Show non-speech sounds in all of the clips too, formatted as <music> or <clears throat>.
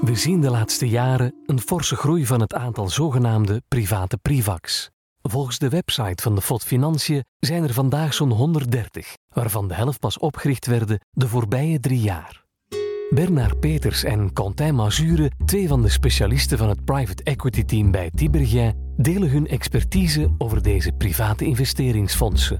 We zien de laatste jaren een forse groei van het aantal zogenaamde private privacs. Volgens de website van de FOD Financiën zijn er vandaag zo'n 130, waarvan de helft pas opgericht werden de voorbije drie jaar. Bernard Peters en Quentin Mazure, twee van de specialisten van het private equity team bij Tibergien, delen hun expertise over deze private investeringsfondsen.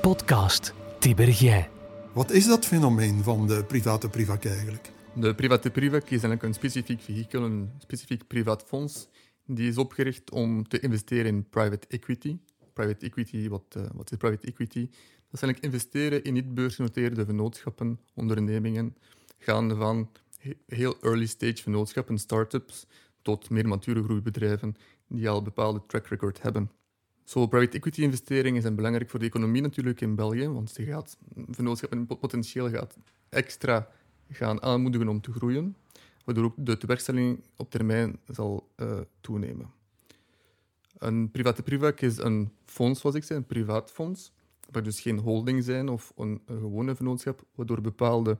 Podcast Tibergien. Wat is dat fenomeen van de private privac eigenlijk? De private privac is eigenlijk een specifiek vehikel, een specifiek privaat fonds, die is opgericht om te investeren in private equity. Private equity, wat, uh, wat is private equity? Dat is eigenlijk investeren in niet-beursgenoteerde vennootschappen, ondernemingen, gaande van heel early stage vennootschappen, start-ups, tot meer mature groeibedrijven die al een bepaalde track record hebben. Zo, private equity investeringen zijn belangrijk voor de economie natuurlijk in België, want ze gaat, vennootschappen potentieel gaat extra gaan aanmoedigen om te groeien, waardoor ook de tewerkstelling op termijn zal uh, toenemen. Een private privac is een fonds, zoals ik zei, een privaat fonds, waar dus geen holding zijn of een, gewone vennootschap, waardoor bepaalde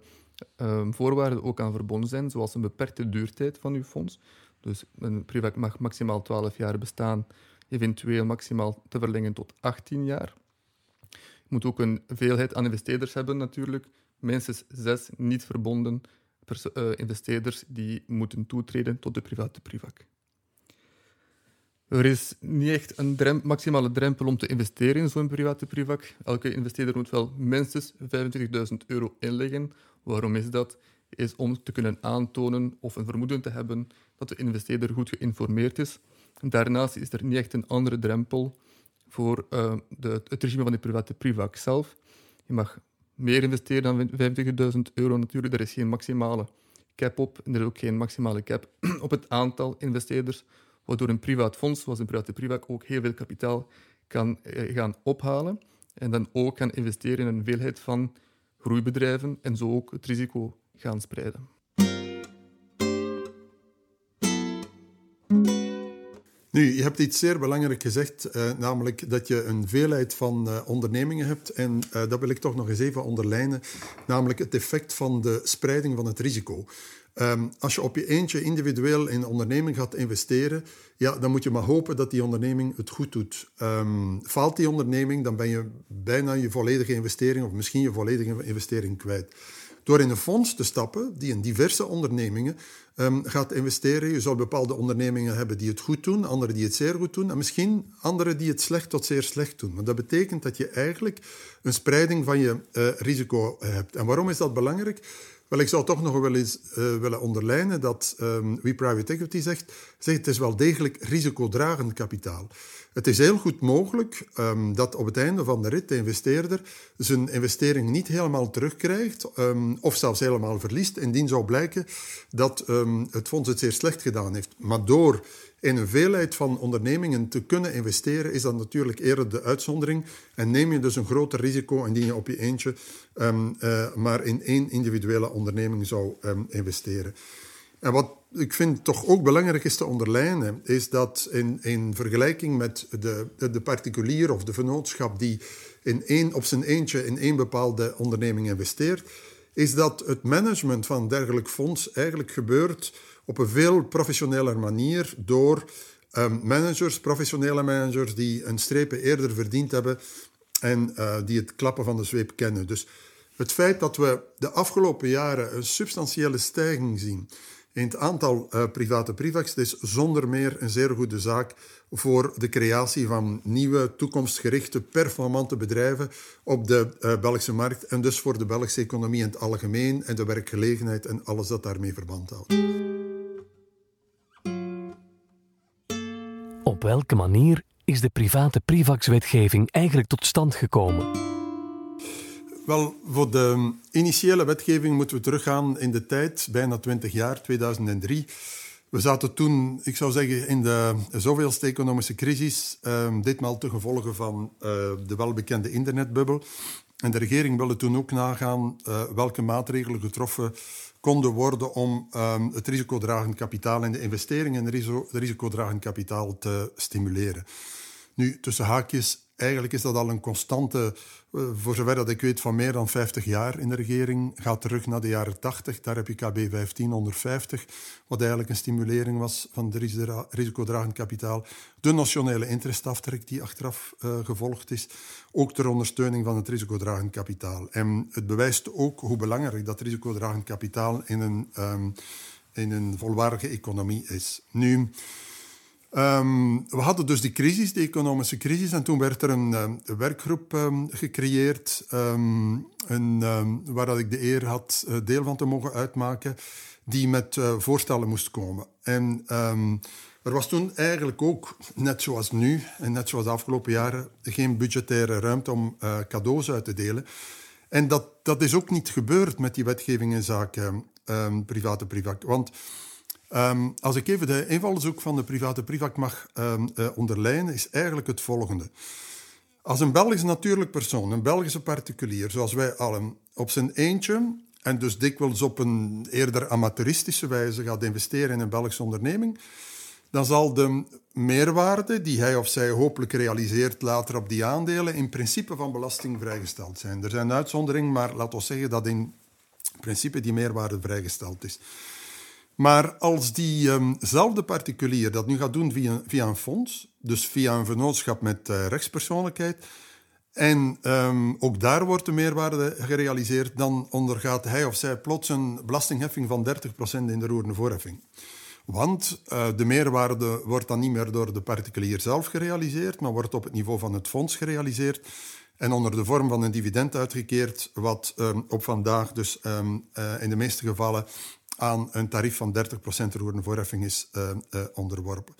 uh, voorwaarden ook aan verbonden zijn, zoals een beperkte duurtijd van uw fonds. Dus een privac mag maximaal 12 jaar bestaan, eventueel maximaal te verlengen tot 18 jaar. Je moet ook een veelheid aan investeerders hebben natuurlijk, minstens zes niet verbonden uh, investeerders die moeten toetreden tot de private privac. Er is niet echt een maximale drempel om te investeren in zo'n private privac. Elke investeerder moet wel minstens 25.000 euro inleggen. Waarom is dat? Is om te kunnen aantonen of een vermoeden te hebben dat de investeerder goed geïnformeerd is. Daarnaast is er niet echt een andere drempel voor uh, de, het regime van de private privac zelf. Je mag meer investeren dan 25.000 euro natuurlijk. Er is geen maximale cap op en er is ook geen maximale cap <clears throat> op het aantal investeerders, waardoor een privaat fonds, zoals een private privac, ook heel veel kapitaal kan eh, gaan ophalen en dan ook kan investeren in een veelheid van groeibedrijven en zo ook het risico gaan spreiden. Je hebt iets zeer belangrijk gezegd, uh, namelijk dat je een veelheid van uh, ondernemingen hebt. En uh, dat wil ik toch nog eens even onderlijnen, namelijk het effect van de spreiding van het risico. Um, als je op je eentje individueel in een onderneming gaat investeren, ja, dan moet je maar hopen dat die onderneming het goed doet. Um, faalt die onderneming, dan ben je bijna je volledige investering of misschien je volledige investering kwijt. Door in een fonds te stappen die in diverse ondernemingen um, gaat investeren. Je zal bepaalde ondernemingen hebben die het goed doen, andere die het zeer goed doen en misschien andere die het slecht tot zeer slecht doen. Maar dat betekent dat je eigenlijk een spreiding van je uh, risico hebt. En waarom is dat belangrijk? Wel, ik zou toch nog wel eens uh, willen onderlijnen dat um, wie private equity zegt, zegt het is wel degelijk risicodragend kapitaal. Het is heel goed mogelijk um, dat op het einde van de rit de investeerder zijn investering niet helemaal terugkrijgt um, of zelfs helemaal verliest. Indien zou blijken dat het fonds het zeer slecht gedaan heeft. Maar door in een veelheid van ondernemingen te kunnen investeren, is dat natuurlijk eerder de uitzondering. En neem je dus een groter risico indien je op je eentje uh, maar in één individuele onderneming zou investeren. En wat ik vind toch ook belangrijk is te onderlijnen, is dat in, in vergelijking met de, de, particulier of de vennootschap die in één, op zijn eentje in één bepaalde onderneming investeert, is dat het management van dergelijk fonds eigenlijk gebeurt op een veel professioneler manier door um, managers, professionele managers, die een strepen eerder verdiend hebben en uh, die het klappen van de zweep kennen. Dus het feit dat we de afgelopen jaren een substantiële stijging zien in het aantal uh, private privacs is zonder meer een zeer goede zaak voor de creatie van nieuwe, toekomstgerichte, performante bedrijven op de uh, Belgische markt en dus voor de Belgische economie in het algemeen en de werkgelegenheid en alles dat daarmee verband houdt. Op welke manier is de private privax-wetgeving eigenlijk tot stand gekomen? Wel, voor de initiële wetgeving moeten we teruggaan in de tijd, bijna 20 jaar, 2003. We zaten toen, ik zou zeggen, in de zoveelste economische crisis, um, ditmaal te gevolge van uh, de welbekende internetbubbel. En de regering wilde toen ook nagaan uh, welke maatregelen getroffen konden worden om um, het risicodragend kapitaal en de investeringen in risico, risicodragend kapitaal te stimuleren. Nu, tussen haakjes, eigenlijk is dat al een constante, uh, voor zover dat ik weet, van meer dan 50 jaar in de regering. Gaat terug naar de jaren 80, daar heb je KB 15 onder 50, wat eigenlijk een stimulering was van de risicodragend kapitaal. De notionele interestaftrek die achteraf uh, gevolgd is, ook ter ondersteuning van het risicodragend kapitaal. En het bewijst ook hoe belangrijk dat risicodragend kapitaal in een, um, in een volwaardige economie is. Nu... Um, we hadden dus die crisis, de economische crisis, en toen werd er een, um, werkgroep um, gecreëerd een, waar dat ik de eer had uh, deel van te mogen uitmaken, die met uh, voorstellen moest komen. En er was toen eigenlijk ook, net zoals nu en net zoals de afgelopen jaren, geen budgettaire ruimte om uh, cadeaus uit te delen. En dat, dat is ook niet gebeurd met die wetgeving in zaken private privat. Want Um, als ik even de invalshoek van de private privac mag um, uh, onderlijnen, is eigenlijk het volgende. Als een Belgisch natuurlijk persoon, een Belgische particulier, zoals wij allen, op zijn eentje en dus dikwijls op een eerder amateuristische wijze gaat investeren in een Belgische onderneming, dan zal de meerwaarde die hij of zij hopelijk realiseert later op die aandelen in principe van belasting vrijgesteld zijn. Er zijn uitzonderingen, maar laten we zeggen dat in principe die meerwaarde vrijgesteld is. Maar als diezelfde um particulier dat nu gaat doen via, via een fonds, dus via een vennootschap met uh, rechtspersoonlijkheid, en um, ook daar wordt de meerwaarde gerealiseerd, dan ondergaat hij of zij plots een belastingheffing van 30% in de roerende voorheffing. Want uh, de meerwaarde wordt dan niet meer door de particulier zelf gerealiseerd, maar wordt op het niveau van het fonds gerealiseerd en onder de vorm van een dividend uitgekeerd, wat um, op vandaag dus uh, in de meeste gevallen aan een tarief van 30% roerende voorheffing is uh, uh, onderworpen.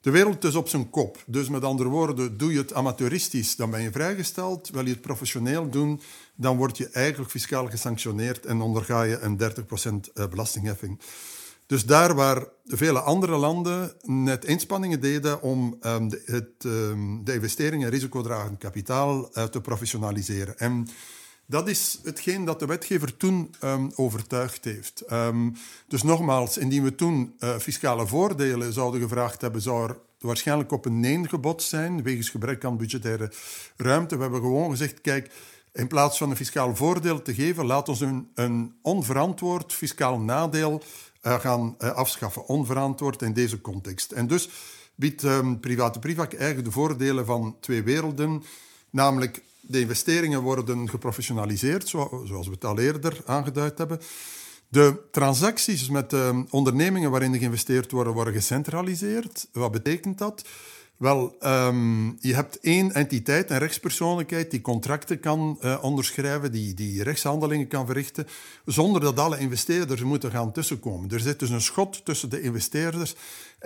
De wereld is op zijn kop. Dus met andere woorden, doe je het amateuristisch, dan ben je vrijgesteld. Wil je het professioneel doen, dan word je eigenlijk fiscaal gesanctioneerd en onderga je een 30% eh, belastingheffing. Dus daar waar vele andere landen net inspanningen deden om um, de, um, de investeringen risicodragend kapitaal te professionaliseren. En dat is hetgeen dat de wetgever toen um, overtuigd heeft. Um, dus nogmaals, indien we toen uh, fiscale voordelen zouden gevraagd hebben, zou er waarschijnlijk op een nee gebotst zijn, wegens gebrek aan budgettaire ruimte. We hebben gewoon gezegd, kijk, in plaats van een fiscaal voordeel te geven, laat ons een, een onverantwoord fiscaal nadeel uh, gaan uh, afschaffen. Onverantwoord in deze context. En dus biedt um, private privac eigenlijk de voordelen van twee werelden, namelijk de investeringen worden geprofessionaliseerd, zoals we het al eerder aangeduid hebben. De transacties met de ondernemingen waarin geïnvesteerd worden, worden gecentraliseerd. Wat betekent dat? Wel, um, je hebt één entiteit, een rechtspersoonlijkheid, die contracten kan uh, onderschrijven, die, die rechtshandelingen kan verrichten, zonder dat alle investeerders moeten gaan tussenkomen. Er zit dus een schot tussen de investeerders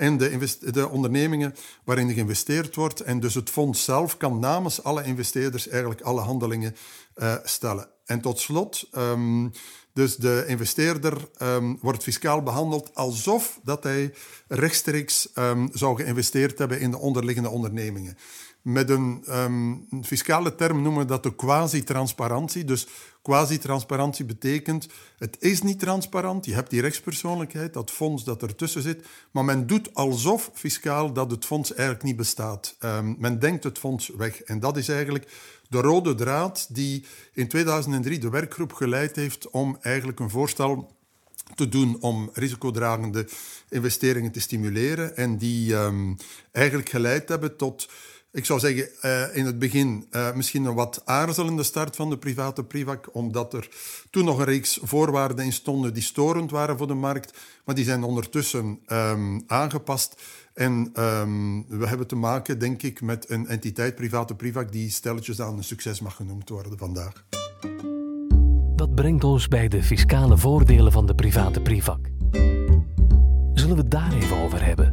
en de, de ondernemingen waarin er geïnvesteerd wordt. En dus het fonds zelf kan namens alle investeerders eigenlijk alle handelingen uh, stellen. En tot slot, um, dus de investeerder um, wordt fiscaal behandeld alsof dat hij rechtstreeks um, zou geïnvesteerd hebben in de onderliggende ondernemingen. Met een um, fiscale term noemen we dat de quasi-transparantie. Dus quasi-transparantie betekent, het is niet transparant, je hebt die rechtspersoonlijkheid, dat fonds dat ertussen zit, maar men doet alsof fiscaal dat het fonds eigenlijk niet bestaat. Um, men denkt het fonds weg. En dat is eigenlijk de rode draad die in 2003 de werkgroep geleid heeft om eigenlijk een voorstel te doen om risicodragende investeringen te stimuleren en die um, eigenlijk geleid hebben tot ik zou zeggen, uh, in het begin uh, misschien een wat aarzelende start van de private privac, omdat er toen nog een reeks voorwaarden in stonden die storend waren voor de markt, maar die zijn ondertussen um, aangepast. En um, we hebben te maken, denk ik, met een entiteit, private privac, die stelletjes aan een succes mag genoemd worden vandaag. Dat brengt ons bij de fiscale voordelen van de private privac. Zullen we het daar even over hebben?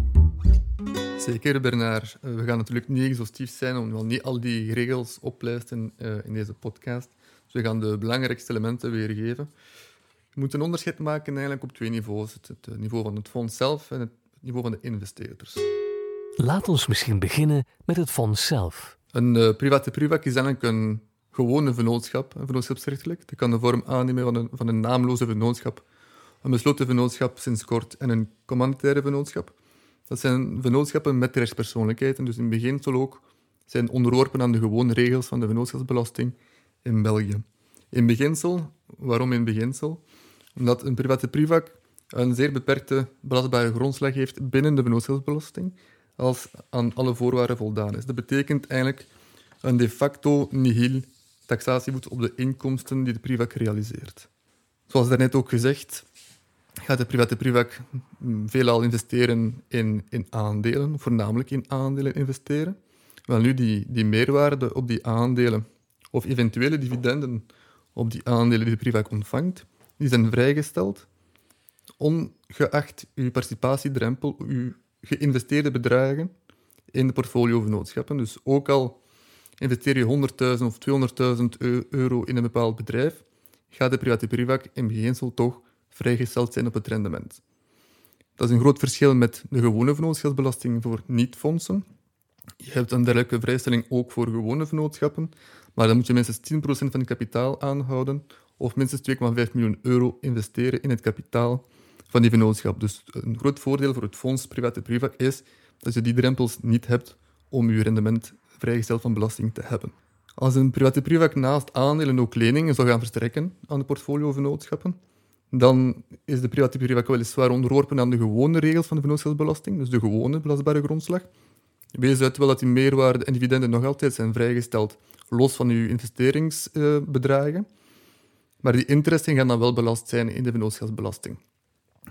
Zeker, Bernard. We gaan natuurlijk niet exhaustief zijn, om niet al die regels oplijsten uh, in deze podcast. Dus we gaan de belangrijkste elementen weergeven. We moeten een onderscheid maken eigenlijk op twee niveaus. Het, het niveau van het fonds zelf en het niveau van de investeerders. Laat ons misschien beginnen met het fonds zelf. Een uh, private privac is eigenlijk een gewone vennootschap, een vennootschapsrechtelijk. Dat kan de vorm aannemen van een, van een naamloze vennootschap, een besloten vennootschap sinds kort en een commanditaire vennootschap. Dat zijn vennootschappen met rechtspersoonlijkheid en dus in beginsel ook zijn onderworpen aan de gewone regels van de vennootschapsbelasting in België. In beginsel, waarom in beginsel? Omdat een private privak een zeer beperkte belastbare grondslag heeft binnen de vennootschapsbelasting, als aan alle voorwaarden voldaan is. Dat betekent eigenlijk een de facto nihil taxatieboet op de inkomsten die de privak realiseert. Zoals daarnet ook gezegd, gaat de private privak veelal investeren in, in aandelen, voornamelijk in aandelen investeren. Wel nu, die, die meerwaarde op die aandelen of eventuele dividenden op die aandelen die de privak ontvangt, die zijn vrijgesteld, ongeacht uw participatiedrempel, uw geïnvesteerde bedragen in de portfolio-vennootschappen. Dus ook al investeer je 100.000 of 200.000 euro in een bepaald bedrijf, gaat de private privak in beginsel toch vrijgesteld zijn op het rendement. Dat is een groot verschil met de gewone vennootschapsbelasting voor niet-fondsen. Je hebt een dergelijke vrijstelling ook voor gewone vennootschappen, maar dan moet je minstens 10% van je kapitaal aanhouden of minstens 2,5 miljoen euro investeren in het kapitaal van die vennootschap. Dus een groot voordeel voor het fonds private privak is dat je die drempels niet hebt om je rendement vrijgesteld van belasting te hebben. Als een private privak naast aandelen ook leningen zou gaan verstrekken aan de portfolio-vennootschappen, dan is de private privak weliswaar onderworpen aan de gewone regels van de vennootschapsbelasting, dus de gewone belastbare grondslag. Wees uit wel dat die meerwaarde en dividenden nog altijd zijn vrijgesteld, los van uw investeringsbedragen. Maar die interesten gaan dan wel belast zijn in de vennootschapsbelasting.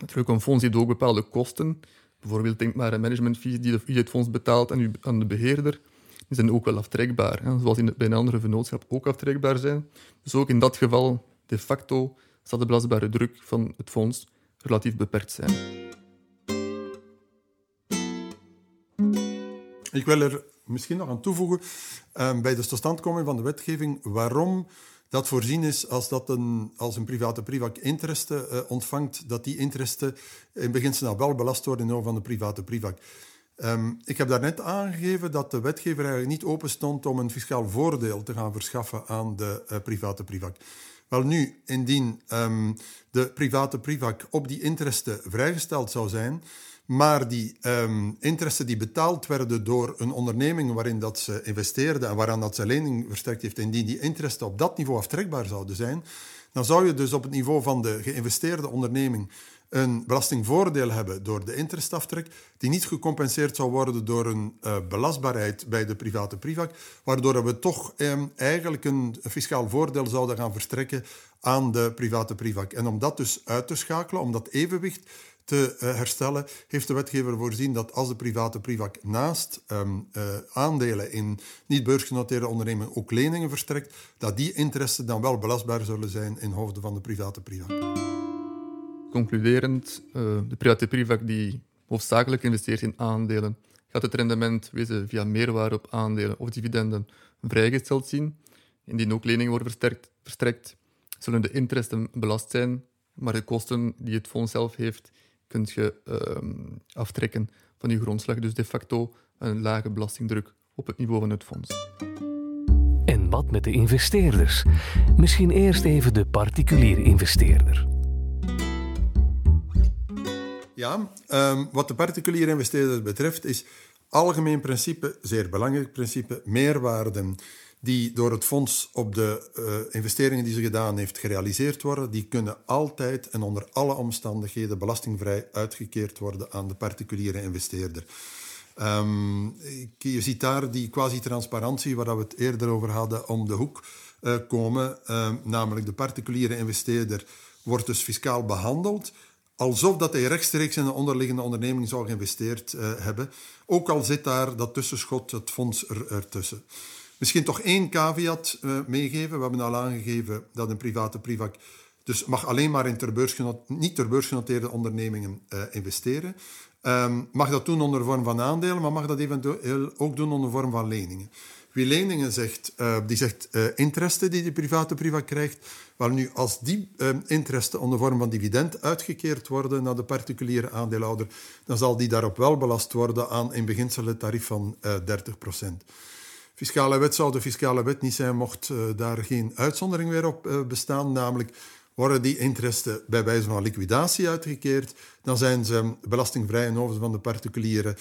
Natuurlijk, een fonds heeft ook bepaalde kosten. Bijvoorbeeld, denk maar aan managementfees die het fonds betaalt aan, aan de beheerder. Die zijn ook wel aftrekbaar, hè, zoals in, bij een andere vennootschap ook aftrekbaar zijn. Dus ook in dat geval, de facto, zal de belastbare druk van het fonds relatief beperkt zijn. Ik wil er misschien nog aan toevoegen, uh, bij de totstandkoming van de wetgeving, waarom dat voorzien is als, dat een, als een private privak interesten uh, ontvangt, dat die interesten in beginsel nou wel belast worden in van de private privak. Um, ik heb daarnet aangegeven dat de wetgever eigenlijk niet open stond om een fiscaal voordeel te gaan verschaffen aan de uh, private privak. Wel nu, indien um, de private privak op die interesten vrijgesteld zou zijn, maar die um, interesten die betaald werden door een onderneming waarin dat ze investeerde en waaraan dat ze lening verstrekt heeft, indien die interesten op dat niveau aftrekbaar zouden zijn, dan zou je dus op het niveau van de geïnvesteerde onderneming een belastingvoordeel hebben door de interestaftrek, die niet gecompenseerd zou worden door een uh, belastbaarheid bij de private privak, waardoor we toch eh, eigenlijk een fiscaal voordeel zouden gaan verstrekken aan de private privak. En om dat dus uit te schakelen, om dat evenwicht te uh, herstellen, heeft de wetgever voorzien dat als de private privak naast um, uh, aandelen in niet beursgenoteerde ondernemingen ook leningen verstrekt, dat die interessen dan wel belastbaar zullen zijn in hoofden van de private privak. Concluderend, uh, de private die hoofdzakelijk investeert in aandelen, gaat het rendement wezen via meerwaarde op aandelen of dividenden vrijgesteld zien. Indien ook leningen worden verstrekt, verstrekt zullen de interesten belast zijn, maar de kosten die het fonds zelf heeft, kun je uh, aftrekken van je grondslag. Dus de facto een lage belastingdruk op het niveau van het fonds. En wat met de investeerders? Misschien eerst even de particuliere investeerder. Ja, um, wat de particuliere investeerder betreft is algemeen principe, zeer belangrijk principe, meerwaarden die door het fonds op de uh, investeringen die ze gedaan heeft gerealiseerd worden, die kunnen altijd en onder alle omstandigheden belastingvrij uitgekeerd worden aan de particuliere investeerder. Um, je ziet daar die quasi-transparantie waar we het eerder over hadden om de hoek uh, komen, uh, namelijk de particuliere investeerder wordt dus fiscaal behandeld alsof dat hij rechtstreeks in een onderliggende onderneming zou geïnvesteerd uh, hebben, ook al zit daar dat tussenschot, het fonds er, ertussen. Misschien toch één caveat uh, meegeven. We hebben al aangegeven dat een private privak dus mag alleen maar in ter niet ter beursgenoteerde ondernemingen uh, investeren. Um, mag dat doen onder vorm van aandelen, maar mag dat eventueel ook doen onder vorm van leningen. Wie leningen zegt, uh, die zegt uh, interesten die de private priva krijgt. Wel nu, als die uh, interesten onder vorm van dividend uitgekeerd worden naar de particuliere aandeelhouder, dan zal die daarop wel belast worden aan in beginsel het tarief van 30%. Fiscale wet zou de fiscale wet niet zijn mocht daar geen uitzondering meer op bestaan, namelijk worden die interesten bij wijze van liquidatie uitgekeerd, dan zijn ze belastingvrij in overste van de particuliere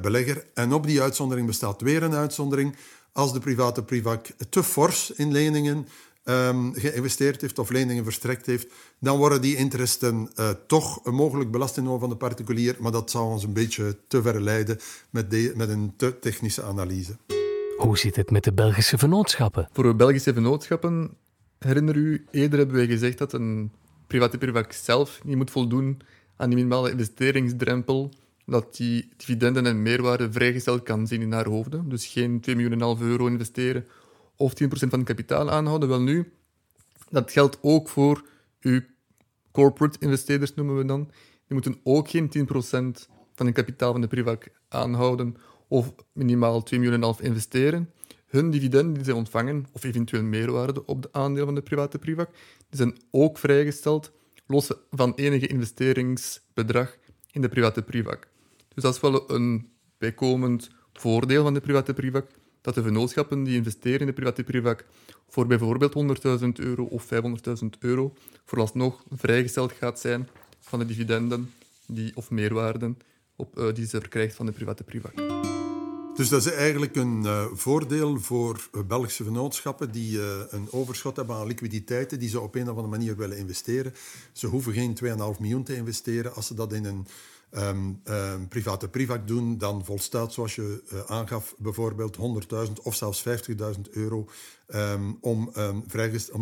belegger. En op die uitzondering bestaat weer een uitzondering. Als de private privac te fors in leningen um, geïnvesteerd heeft of leningen verstrekt heeft, dan worden die interesten uh, toch mogelijk belast in van de particulier. Maar dat zou ons een beetje te ver leiden met, de, met een te technische analyse. Hoe zit het met de Belgische vennootschappen? Voor de Belgische vennootschappen, herinner u, eerder hebben wij gezegd dat een private privac zelf niet moet voldoen aan die minimale investeringsdrempel, dat die dividenden en meerwaarde vrijgesteld kan zien in haar hoofden. Dus geen 2,5 miljoen euro investeren of 10% van het kapitaal aanhouden. Wel nu, dat geldt ook voor uw corporate investeerders, noemen we dan. Die moeten ook geen 10% van het kapitaal van de privac aanhouden of minimaal 2,5 miljoen investeren. Hun dividenden die ze ontvangen, of eventueel meerwaarde op de aandeel van de private privac, die zijn ook vrijgesteld, los van enige investeringsbedrag in de private privac. Dus dat is wel een bijkomend voordeel van de private privac, dat de vennootschappen die investeren in de private privac voor bijvoorbeeld 100.000 euro of 500.000 euro vooralsnog vrijgesteld gaat zijn van de dividenden die, of meerwaarden op, uh, die ze verkrijgt van de private privac. Dus dat is eigenlijk een uh, voordeel voor Belgische vennootschappen die een overschot hebben aan liquiditeiten die ze op een of andere manier willen investeren. Ze hoeven geen 2,5 miljoen te investeren. Als ze dat in een um, um, private privac doen, dan volstaat, zoals je uh, aangaf, bijvoorbeeld 100.000 of zelfs 50.000 euro um, om, om,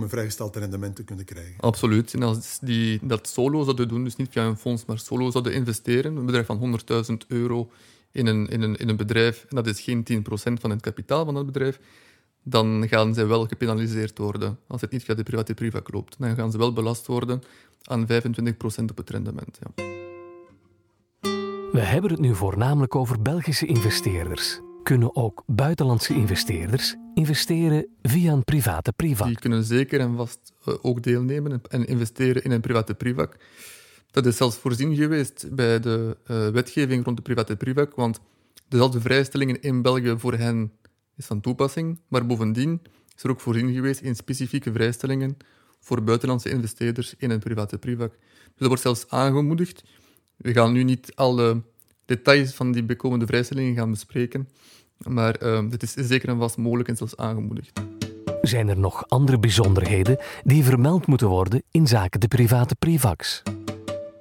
een vrijgesteld rendement te kunnen krijgen. Absoluut. En als die dat solo zouden doen, dus niet via een fonds, maar solo zouden investeren, een bedrijf van 100.000 euro in een, in, een, in een bedrijf, en dat is geen 10% van het kapitaal van dat bedrijf, dan gaan zij wel gepenaliseerd worden als het niet via de private privac loopt. Dan gaan ze wel belast worden aan 25% op het rendement. Ja. We hebben het nu voornamelijk over Belgische investeerders. Kunnen ook buitenlandse investeerders investeren via een private privac? Die kunnen zeker en vast eh, ook deelnemen en investeren in een private privac. Dat is zelfs voorzien geweest bij de uh, wetgeving rond de private privac, want dezelfde vrijstellingen in België voor hen is van toepassing, maar bovendien is er ook voorzien geweest in specifieke vrijstellingen voor buitenlandse investeerders in een private privac. Dus dat wordt zelfs aangemoedigd. We gaan nu niet alle details van die bekomende vrijstellingen gaan bespreken, maar dit is zeker en vast mogelijk en zelfs aangemoedigd. Zijn er nog andere bijzonderheden die vermeld moeten worden in zaken de private privacs?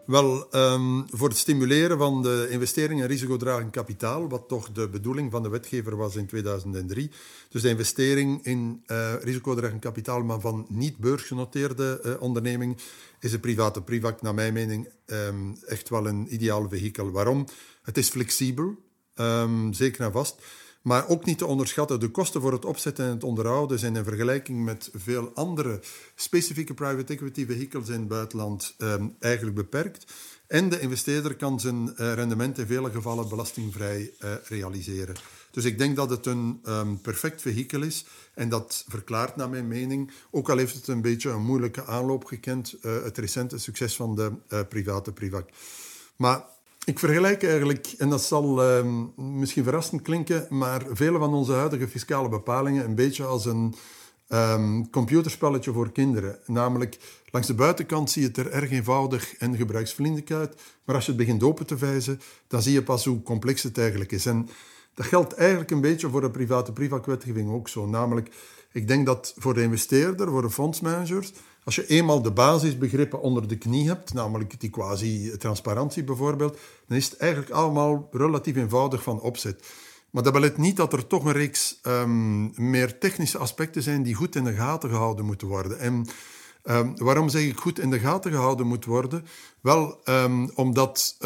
Wel, um, voor het stimuleren van de investering in risicodragend kapitaal, wat toch de bedoeling van de wetgever was in 2003. Dus de investering in uh, risicodragend kapitaal, maar van niet beursgenoteerde uh, onderneming, is een private privac, naar mijn mening, um, echt wel een ideaal vehikel. Waarom? Het is flexibel, um, zeker en vast. Maar ook niet te onderschatten, de kosten voor het opzetten en het onderhouden zijn in vergelijking met veel andere specifieke private equity vehicles in het buitenland um, eigenlijk beperkt. En de investeerder kan zijn uh, rendement in vele gevallen belastingvrij uh, realiseren. Dus ik denk dat het een um, perfect vehikel is. En dat verklaart naar mijn mening, ook al heeft het een beetje een moeilijke aanloop gekend, uh, het recente succes van de private privac. Maar ik vergelijk eigenlijk, en dat zal uh, misschien verrassend klinken, maar vele van onze huidige fiscale bepalingen een beetje als een um, computerspelletje voor kinderen. Namelijk, langs de buitenkant zie je het er erg eenvoudig en gebruiksvriendelijk uit, maar als je het begint open te wijzen, dan zie je pas hoe complex het eigenlijk is. En dat geldt eigenlijk een beetje voor de private privakwetgeving ook zo. Namelijk, ik denk dat voor de investeerder, voor de fondsmanagers, als je eenmaal de basisbegrippen onder de knie hebt, namelijk die quasi-transparantie bijvoorbeeld, dan is het eigenlijk allemaal relatief eenvoudig van opzet. Maar dat belet niet dat er toch een reeks um, meer technische aspecten zijn die goed in de gaten gehouden moeten worden. En um, waarom zeg ik goed in de gaten gehouden moet worden? Wel, um, omdat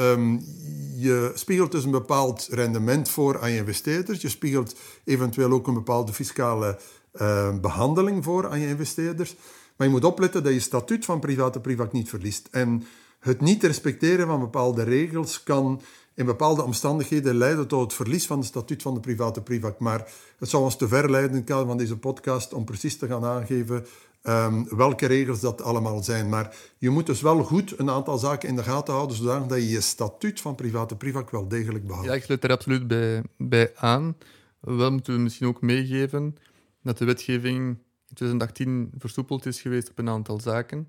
je spiegelt dus een bepaald rendement voor aan je investeerders. Je spiegelt eventueel ook een bepaalde fiscale uh, behandeling voor aan je investeerders. Maar je moet opletten dat je statuut van private privac niet verliest. En het niet respecteren van bepaalde regels kan in bepaalde omstandigheden leiden tot het verlies van het statuut van de private privac. Maar het zou ons te ver leiden in van deze podcast om precies te gaan aangeven um, welke regels dat allemaal zijn. Maar je moet dus wel goed een aantal zaken in de gaten houden, zodat je je statuut van private privac wel degelijk behoudt. Ja, ik sluit er absoluut bij, bij aan. Wel moeten we misschien ook meegeven dat de wetgeving 2018 versoepeld is geweest op een aantal zaken.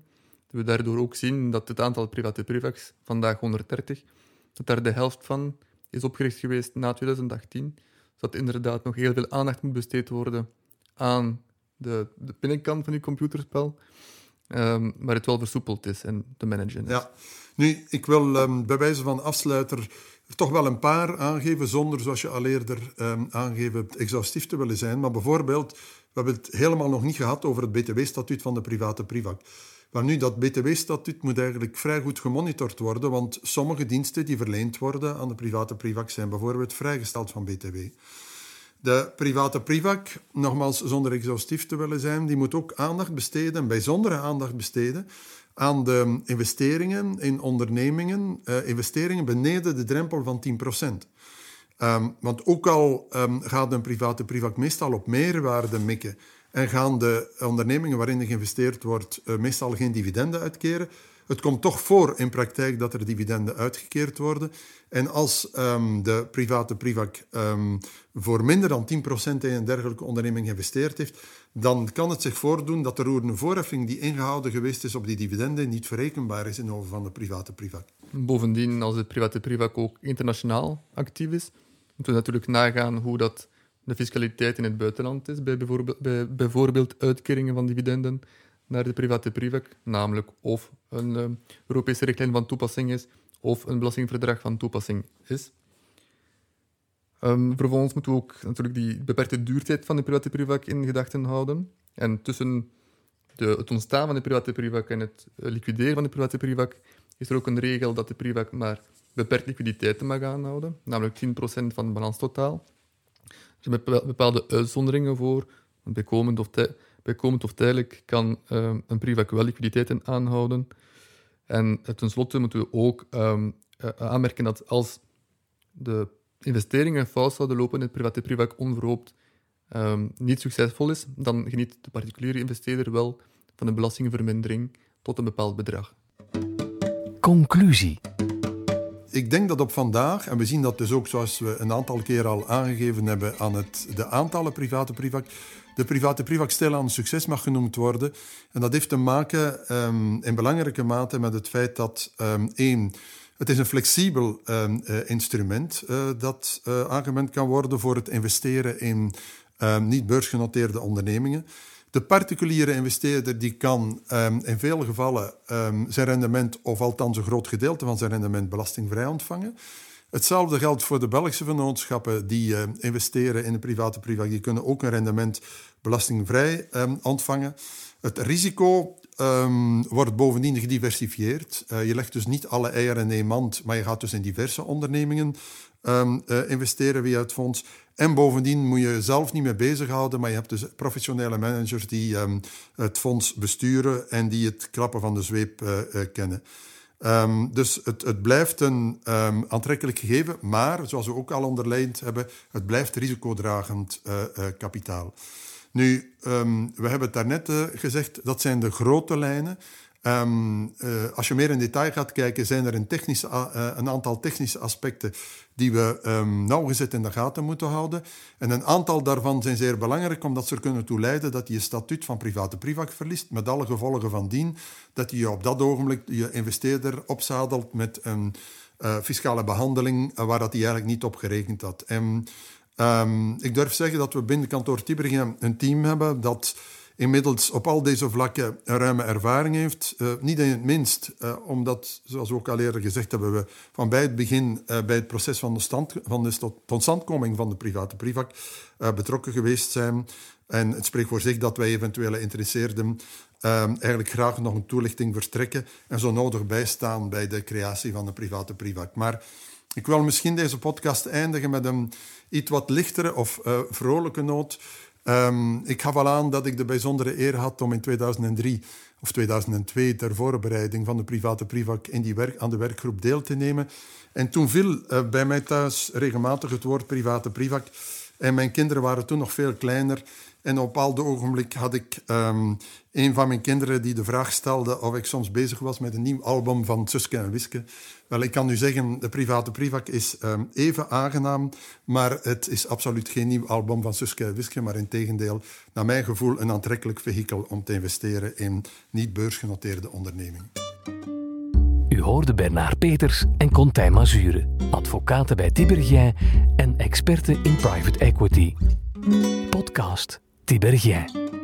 We daardoor ook zien dat het aantal private privacs, vandaag 130, dat daar de helft van is opgericht geweest na 2018. dat inderdaad nog heel veel aandacht moet besteed worden aan de, de binnenkant van die computerspel. Maar het wel versoepeld is en te managen. Ja, nu, ik wil um, bij wijze van afsluiter toch wel een paar aangeven, zonder, zoals je al eerder um, aangegeven exhaustief te willen zijn. Maar bijvoorbeeld, we hebben het helemaal nog niet gehad over het BTW-statuut van de private privac. Maar nu, dat BTW-statuut moet eigenlijk vrij goed gemonitord worden, want sommige diensten die verleend worden aan de private privac zijn bijvoorbeeld vrijgesteld van BTW. De private privac, nogmaals zonder exhaustief te willen zijn, die moet ook aandacht besteden, bijzondere aandacht besteden, aan de investeringen in ondernemingen, uh, investeringen beneden de drempel van 10%. Ehm, want ook al um, gaat een private privac meestal op meerwaarde mikken en gaan de ondernemingen waarin er geïnvesteerd wordt uh, meestal geen dividenden uitkeren, het komt toch voor in praktijk dat er dividenden uitgekeerd worden. En als um, de private privac voor minder dan 10% in een dergelijke onderneming geïnvesteerd heeft, dan kan het zich voordoen dat de roerende voorheffing die ingehouden geweest is op die dividenden niet verrekenbaar is in over van de private privac. Bovendien, als de private privac ook internationaal actief is, moeten we natuurlijk nagaan hoe dat de fiscaliteit in het buitenland is, bij bijvoorbeeld, bij uitkeringen van dividenden naar de private privac, namelijk of een uh, Europese richtlijn van toepassing is of een belastingverdrag van toepassing is. Um, vervolgens moeten we ook natuurlijk die beperkte duurtijd van de private in gedachten houden. En tussen de, het ontstaan van de private en het eh, liquideren van de private is er ook een regel dat de privac maar beperkt liquiditeiten mag aanhouden, namelijk 10% van het balanstotaal. Er zijn bepaalde uitzonderingen voor, bijkomend of, bijkomend of tijdelijk kan um, een privac wel liquiditeiten aanhouden. En tenslotte moeten we ook um, aanmerken dat als de investeringen fout zouden lopen en het private privac onverhoopt um, niet succesvol is, dan geniet de particuliere investeerder wel van een belastingvermindering tot een bepaald bedrag. Conclusie. Ik denk dat op vandaag, en we zien dat dus ook zoals we een aantal keer al aangegeven hebben aan het, de aantallen private privac, de private privac stilaan een succes mag genoemd worden. En dat heeft te maken um, in belangrijke mate met het feit dat um, één, het is een flexibel um, uh, instrument uh, dat uh, aangewend kan worden voor het investeren in niet beursgenoteerde ondernemingen. De particuliere investeerder die kan um, in veel gevallen zijn rendement, of althans een groot gedeelte van zijn rendement, belastingvrij ontvangen. Hetzelfde geldt voor de Belgische vennootschappen die investeren in de private privaat. Die kunnen ook een rendement belastingvrij ontvangen. Het risico um, wordt bovendien gediversifieerd. Uh, je legt dus niet alle eieren in één mand, maar je gaat dus in diverse ondernemingen um, uh, investeren via het fonds. En bovendien moet je zelf niet mee bezighouden, maar je hebt dus professionele managers die um, het fonds besturen en die het klappen van de zweep uh, kennen. Dus het, het, blijft een aantrekkelijk gegeven, maar zoals we ook al onderlijnd hebben, het blijft risicodragend kapitaal. Nu, um, we hebben het daarnet uh, gezegd, dat zijn de grote lijnen. Um, uh, als je meer in detail gaat kijken, zijn er een, technische, uh, een aantal technische aspecten die we um, nauwgezet in de gaten moeten houden. En een aantal daarvan zijn zeer belangrijk, omdat ze er kunnen toe leiden dat je je statuut van private privac verliest, met alle gevolgen van dien, dat je op dat ogenblik je investeerder opzadelt met een fiscale behandeling waar dat hij eigenlijk niet op gerekend had. Um, ik durf zeggen dat we binnen kantoor Tiebergen een team hebben dat inmiddels op al deze vlakken een ruime ervaring heeft. Uh, niet in het minst, uh, omdat, zoals we ook al eerder gezegd hebben, we van bij het begin uh, bij het proces van de, stand, van de totstandkoming van de private privac betrokken geweest zijn. En het spreekt voor zich dat wij eventuele interesseerden eigenlijk graag nog een toelichting verstrekken en zo nodig bijstaan bij de creatie van de private privac. Maar ik wil misschien deze podcast eindigen met een iets wat lichtere of vrolijke noot. Um, ik gaf al aan dat ik de bijzondere eer had om in 2003 of 2002 ter voorbereiding van de private privac in die werk, aan de werkgroep deel te nemen. En toen viel uh, bij mij thuis regelmatig het woord private privac. En mijn kinderen waren toen nog veel kleiner. En op een ogenblik had ik ehm, een van mijn kinderen die de vraag stelde of ik soms bezig was met een nieuw album van Suske en Wiske. Wel, ik kan nu zeggen, de private privak is ehm, even aangenaam, maar het is absoluut geen nieuw album van Suske en Wiske, maar in tegendeel, naar mijn gevoel, een aantrekkelijk vehikel om te investeren in niet beursgenoteerde ondernemingen. U hoorde Bernard Peters en Contijn Mazure, advocaten bij Tibergien en experten in private equity. Podcast Tibergien.